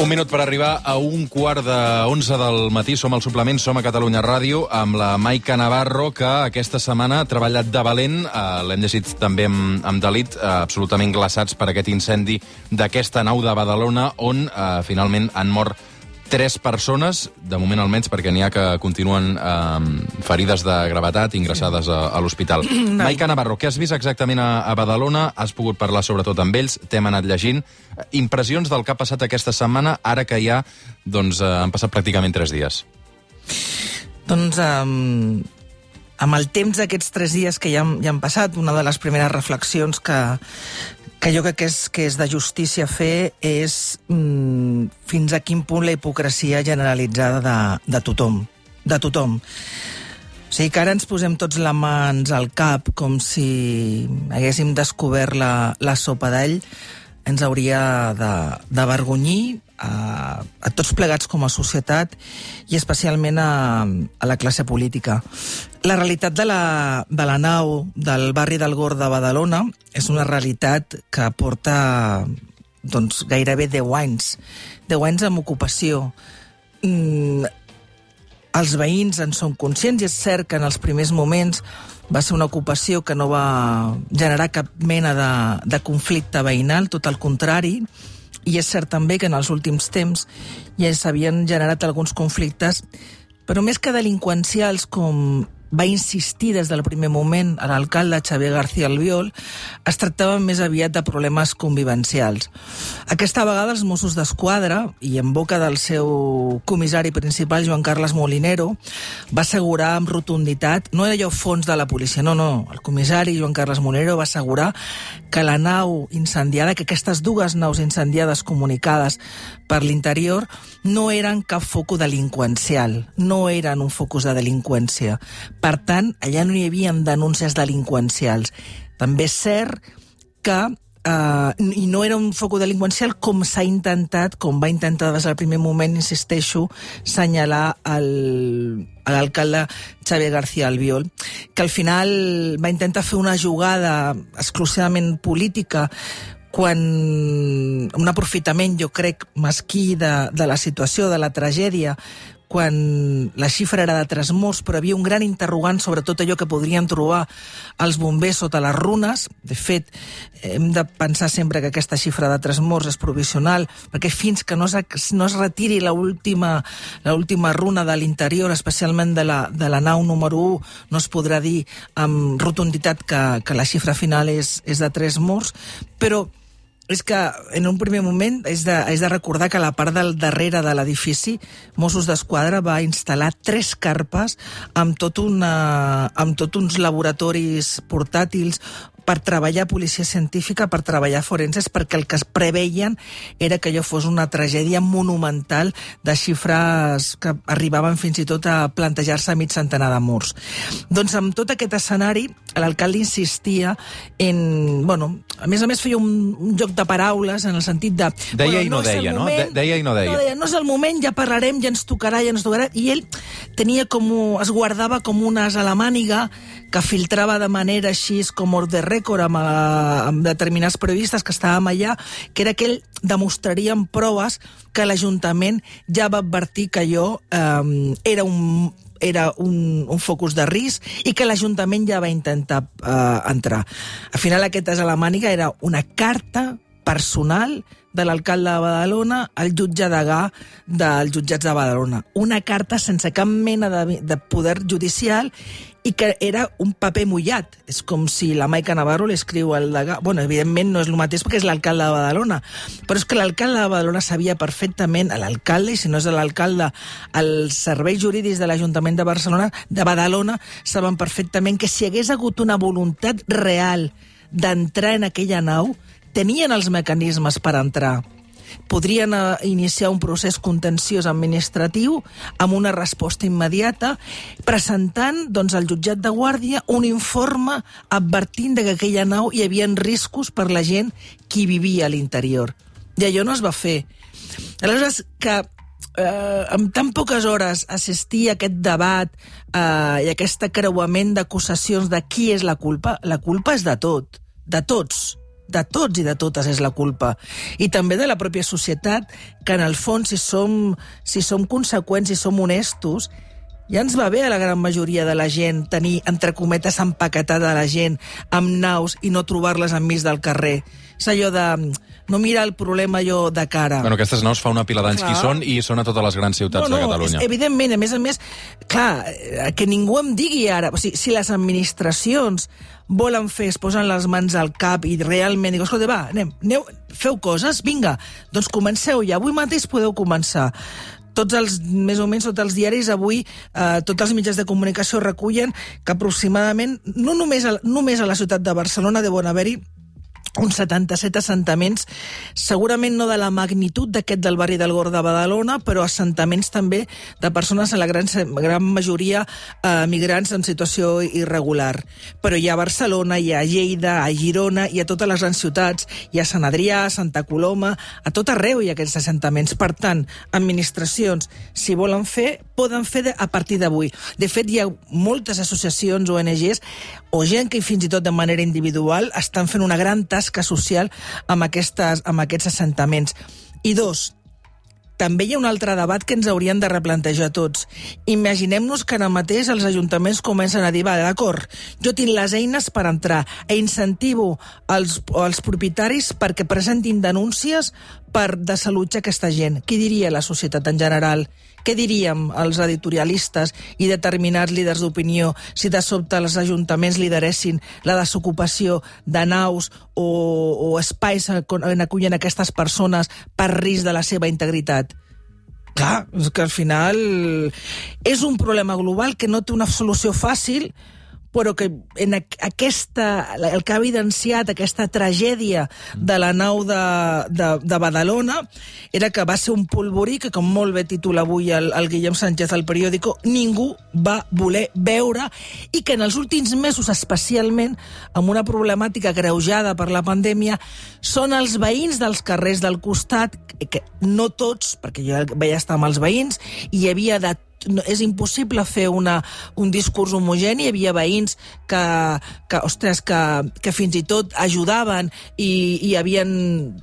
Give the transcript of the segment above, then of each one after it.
Un minut per arribar a un quart de 11 del matí. Som al suplement, som a Catalunya Ràdio, amb la Maica Navarro, que aquesta setmana ha treballat de valent. Eh, L'hem llegit també amb, amb delit, eh, absolutament glaçats per aquest incendi d'aquesta nau de Badalona, on eh, finalment han mort tres persones, de moment almenys, perquè n'hi ha que continuen eh, ferides de gravetat ingressades a, a l'hospital. Maica Navarro, què has vist exactament a, a Badalona? Has pogut parlar sobretot amb ells, t'hem anat llegint. Eh, Impressions del que ha passat aquesta setmana, ara que ja doncs, eh, han passat pràcticament tres dies. Doncs um, amb el temps d'aquests tres dies que ja ja han passat, una de les primeres reflexions que, que jo crec que és, que és de justícia fer és mm, fins a quin punt la hipocresia generalitzada de, de tothom. De tothom. O sigui que ara ens posem tots les mans al cap com si haguéssim descobert la, la sopa d'ell, ens hauria d'avergonyir a, a tots plegats com a societat i especialment a, a la classe política. La realitat de la, de la nau del barri del Gor de Badalona és una realitat que porta doncs, gairebé 10 anys. 10 anys amb ocupació. Mm, els veïns en són conscients i és cert que en els primers moments va ser una ocupació que no va generar cap mena de, de conflicte veïnal, tot el contrari, i és cert també que en els últims temps ja s'havien generat alguns conflictes, però més que delinqüencials com va insistir des del primer moment a l'alcalde Xavier García Albiol, es tractava més aviat de problemes convivencials. Aquesta vegada els Mossos d'Esquadra, i en boca del seu comissari principal, Joan Carles Molinero, va assegurar amb rotunditat, no era allò fons de la policia, no, no, el comissari Joan Carles Molinero va assegurar que la nau incendiada, que aquestes dues naus incendiades comunicades per l'interior no eren cap foco delinqüencial, no eren un focus de delinqüència. Per tant, allà no hi havia denúncies delinqüencials. També és cert que Uh, i no era un foc delinqüencial com s'ha intentat, com va intentar des del primer moment, insisteixo, senyalar l'alcalde Xavier García Albiol, que al final va intentar fer una jugada exclusivament política quan un aprofitament, jo crec, mesquí de, de la situació, de la tragèdia, quan la xifra era de tres morts, però havia un gran interrogant sobre tot allò que podrien trobar els bombers sota les runes. De fet, hem de pensar sempre que aquesta xifra de tres morts és provisional, perquè fins que no es, no es retiri l'última runa de l'interior, especialment de la, de la nau número 1, no es podrà dir amb rotunditat que, que la xifra final és, és de tres morts, però és que en un primer moment és de, és de recordar que a la part del darrere de l'edifici Mossos d'Esquadra va instal·lar tres carpes amb tot, una, amb tot uns laboratoris portàtils per treballar policia científica, per treballar forenses, perquè el que es preveien era que allò fos una tragèdia monumental de xifres que arribaven fins i tot a plantejar-se mig centenar de morts. Doncs amb tot aquest escenari, l'alcalde insistia en... Bueno, a més a més feia un, un joc de paraules en el sentit de... Deia bueno, i no, no deia, no? moment, De- deia i no deia. No, deia, no és el moment, ja parlarem, ja ens tocarà, ja ens tocarà. I ell tenia com... es guardava com un as a la màniga que filtrava de manera així com hors de rècord amb, eh, amb determinats periodistes que estàvem allà, que era que ell demostraria amb proves que l'Ajuntament ja va advertir que allò eh, era un era un, un focus de risc i que l'Ajuntament ja va intentar eh, entrar. Al final aquest as a la màniga era una carta personal de l'alcalde de Badalona al jutge degà dels jutjats de Badalona. Una carta sense cap mena de, de poder judicial i que era un paper mullat. És com si la Maica Navarro li escriu al degà... Bueno, evidentment no és el mateix perquè és l'alcalde de Badalona, però és que l'alcalde de Badalona sabia perfectament, l'alcalde, i si no és l'alcalde, els serveis jurídics de l'Ajuntament de Barcelona, de Badalona, saben perfectament que si hagués hagut una voluntat real d'entrar en aquella nau, tenien els mecanismes per entrar. Podrien eh, iniciar un procés contenciós administratiu amb una resposta immediata, presentant doncs, al jutjat de guàrdia un informe advertint de que aquella nau hi havia riscos per la gent qui vivia a l'interior. I allò no es va fer. Aleshores, que eh, amb tan poques hores assistir a aquest debat eh, i aquest creuament d'acusacions de qui és la culpa, la culpa és de tot, de tots, de tots i de totes és la culpa. I també de la pròpia societat, que en el fons, si som, si som conseqüents, si som honestos, ja ens va bé a la gran majoria de la gent tenir, entre cometes, empaquetada la gent amb naus i no trobar-les enmig del carrer. És allò de no mirar el problema allò de cara. Bueno, aquestes naus fa una pila d'anys que hi són i són a totes les grans ciutats no, no, de Catalunya. És, evidentment, a més a més, clar, eh, que ningú em digui ara, o sigui, si les administracions volen fer, es posen les mans al cap i realment diuen, escolta, va, anem, aneu, feu coses, vinga, doncs comenceu ja, avui mateix podeu començar tots els, més o menys tots els diaris avui, eh, tots els mitjans de comunicació recullen que aproximadament, no només a, només a la ciutat de Barcelona deuen haver-hi uns 77 assentaments, segurament no de la magnitud d'aquest del barri del Gor de Badalona, però assentaments també de persones, en la gran, gran majoria eh, migrants en situació irregular. Però hi ha a Barcelona, hi ha a Lleida, a Girona, i a totes les grans ciutats, hi ha Sant Adrià, Santa Coloma, a tot arreu hi ha aquests assentaments. Per tant, administracions, si volen fer, poden fer a partir d'avui. De fet, hi ha moltes associacions, ONGs, o gent que fins i tot de manera individual estan fent una gran tasca tasca social amb, aquestes, amb aquests assentaments. I dos, també hi ha un altre debat que ens haurien de replantejar tots. Imaginem-nos que ara mateix els ajuntaments comencen a dir, va, d'acord, jo tinc les eines per entrar e incentivo els, els propietaris perquè presentin denúncies per desallotjar aquesta gent. Qui diria la societat en general? Què diríem els editorialistes i determinats líders d'opinió si de sobte els ajuntaments lideressin la desocupació de naus o, o espais en acullen aquestes persones per risc de la seva integritat? Clar, és que al final és un problema global que no té una solució fàcil, però que en aquesta, el que ha evidenciat aquesta tragèdia de la nau de, de, de Badalona era que va ser un polvorí que, com molt bé titula avui el, el Guillem Sánchez al periòdico, ningú va voler veure i que en els últims mesos, especialment, amb una problemàtica greujada per la pandèmia, són els veïns dels carrers del costat, que no tots, perquè jo veia estar amb els veïns, i hi havia de no, és impossible fer una, un discurs homogeni. Hi havia veïns que, que, ostres, que, que fins i tot ajudaven i, i havien,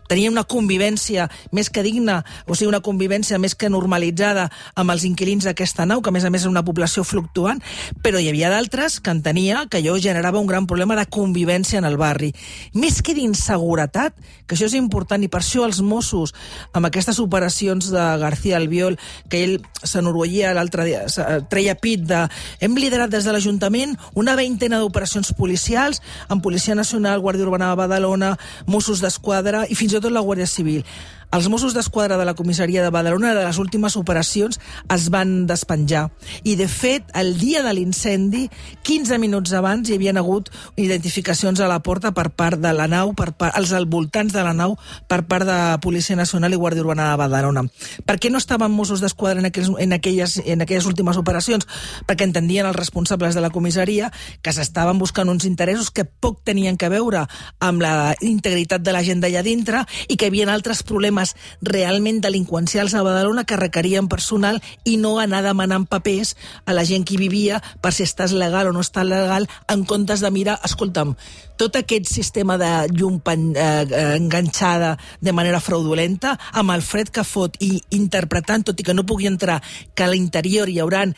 tenien una convivència més que digna, o sigui, una convivència més que normalitzada amb els inquilins d'aquesta nau, que a més a més és una població fluctuant, però hi havia d'altres que entenia que allò generava un gran problema de convivència en el barri. Més que d'inseguretat, que això és important, i per això els Mossos, amb aquestes operacions de García Albiol, que ell s'enorgullia l'altre dia, treia pit de... Hem liderat des de l'Ajuntament una veintena d'operacions policials amb Policia Nacional, Guàrdia Urbana de Badalona, Mossos d'Esquadra i fins i tot la Guàrdia Civil. Els Mossos d'Esquadra de la comissaria de Badalona de les últimes operacions es van despenjar. I, de fet, el dia de l'incendi, 15 minuts abans, hi havia hagut identificacions a la porta per part de la nau, per part, als voltants de la nau, per part de Policia Nacional i Guàrdia Urbana de Badalona. Per què no estaven Mossos d'Esquadra en, aquells, en, aquelles, en aquelles últimes operacions? Perquè entendien els responsables de la comissaria que s'estaven buscant uns interessos que poc tenien que veure amb la integritat de la gent d'allà dintre i que hi havia altres problemes problemes realment delinqüencials a Badalona que requerien personal i no anar demanant papers a la gent que hi vivia per si estàs legal o no estàs legal en comptes de mirar, escolta'm, tot aquest sistema de llum pen, eh, eh, enganxada de manera fraudulenta, amb el fred que fot i interpretant, tot i que no pugui entrar, que a l'interior hi hauran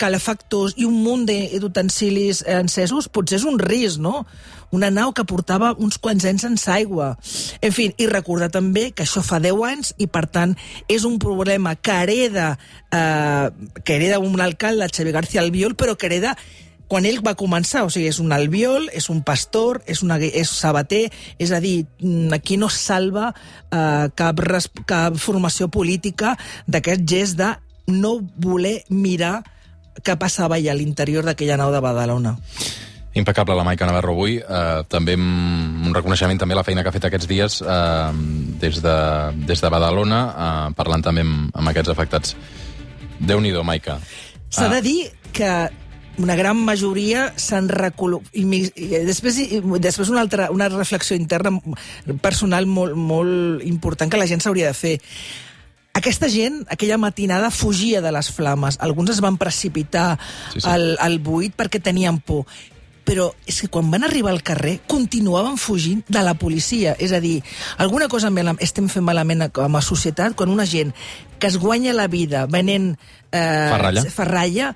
calefactors i un munt d'utensilis encesos, potser és un risc, no? Una nau que portava uns quants anys sense aigua. En fi, i recordar també que això fa 10 anys i, per tant, és un problema que hereda, eh, que hereda un alcalde, Xavier García Albiol, però que hereda quan ell va començar, o sigui, és un albiol, és un pastor, és, una, és sabater, és a dir, mm, aquí no salva eh, cap, cap formació política d'aquest gest de no voler mirar què passava allà a l'interior d'aquella nau de Badalona. Impecable la Maica Navarro avui. Eh, també un reconeixement també a la feina que ha fet aquests dies eh, des, de, des de Badalona, eh, parlant també amb, amb aquests afectats. Déu-n'hi-do, Maica. S'ha de dir que una gran majoria s'han recol·locat... Després, després una altra una reflexió interna personal molt, molt important que la gent s'hauria de fer. Aquesta gent, aquella matinada, fugia de les flames. Alguns es van precipitar sí, sí. Al, al buit perquè tenien por. però és que quan van arribar al carrer continuaven fugint de la policia. És a dir, alguna cosa estem fent malament com a societat quan una gent que es guanya la vida venent eh, ferralla, ferralla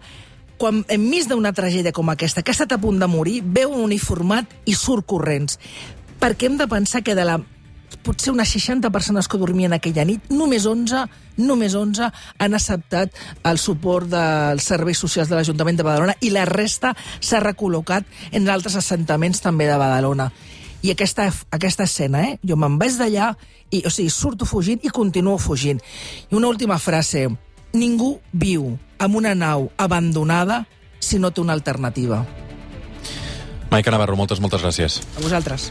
quan enmig d'una tragèdia com aquesta, que ha estat a punt de morir, veu un uniformat i surt corrents. Perquè hem de pensar que de la potser unes 60 persones que dormien aquella nit, només 11, només 11 han acceptat el suport dels serveis socials de l'Ajuntament de Badalona i la resta s'ha recol·locat en altres assentaments també de Badalona. I aquesta, aquesta escena, eh? Jo me'n vaig d'allà, i, o sigui, surto fugint i continuo fugint. I una última frase. Ningú viu amb una nau abandonada si no té una alternativa. Maica Navarro, moltes, moltes gràcies. A vosaltres.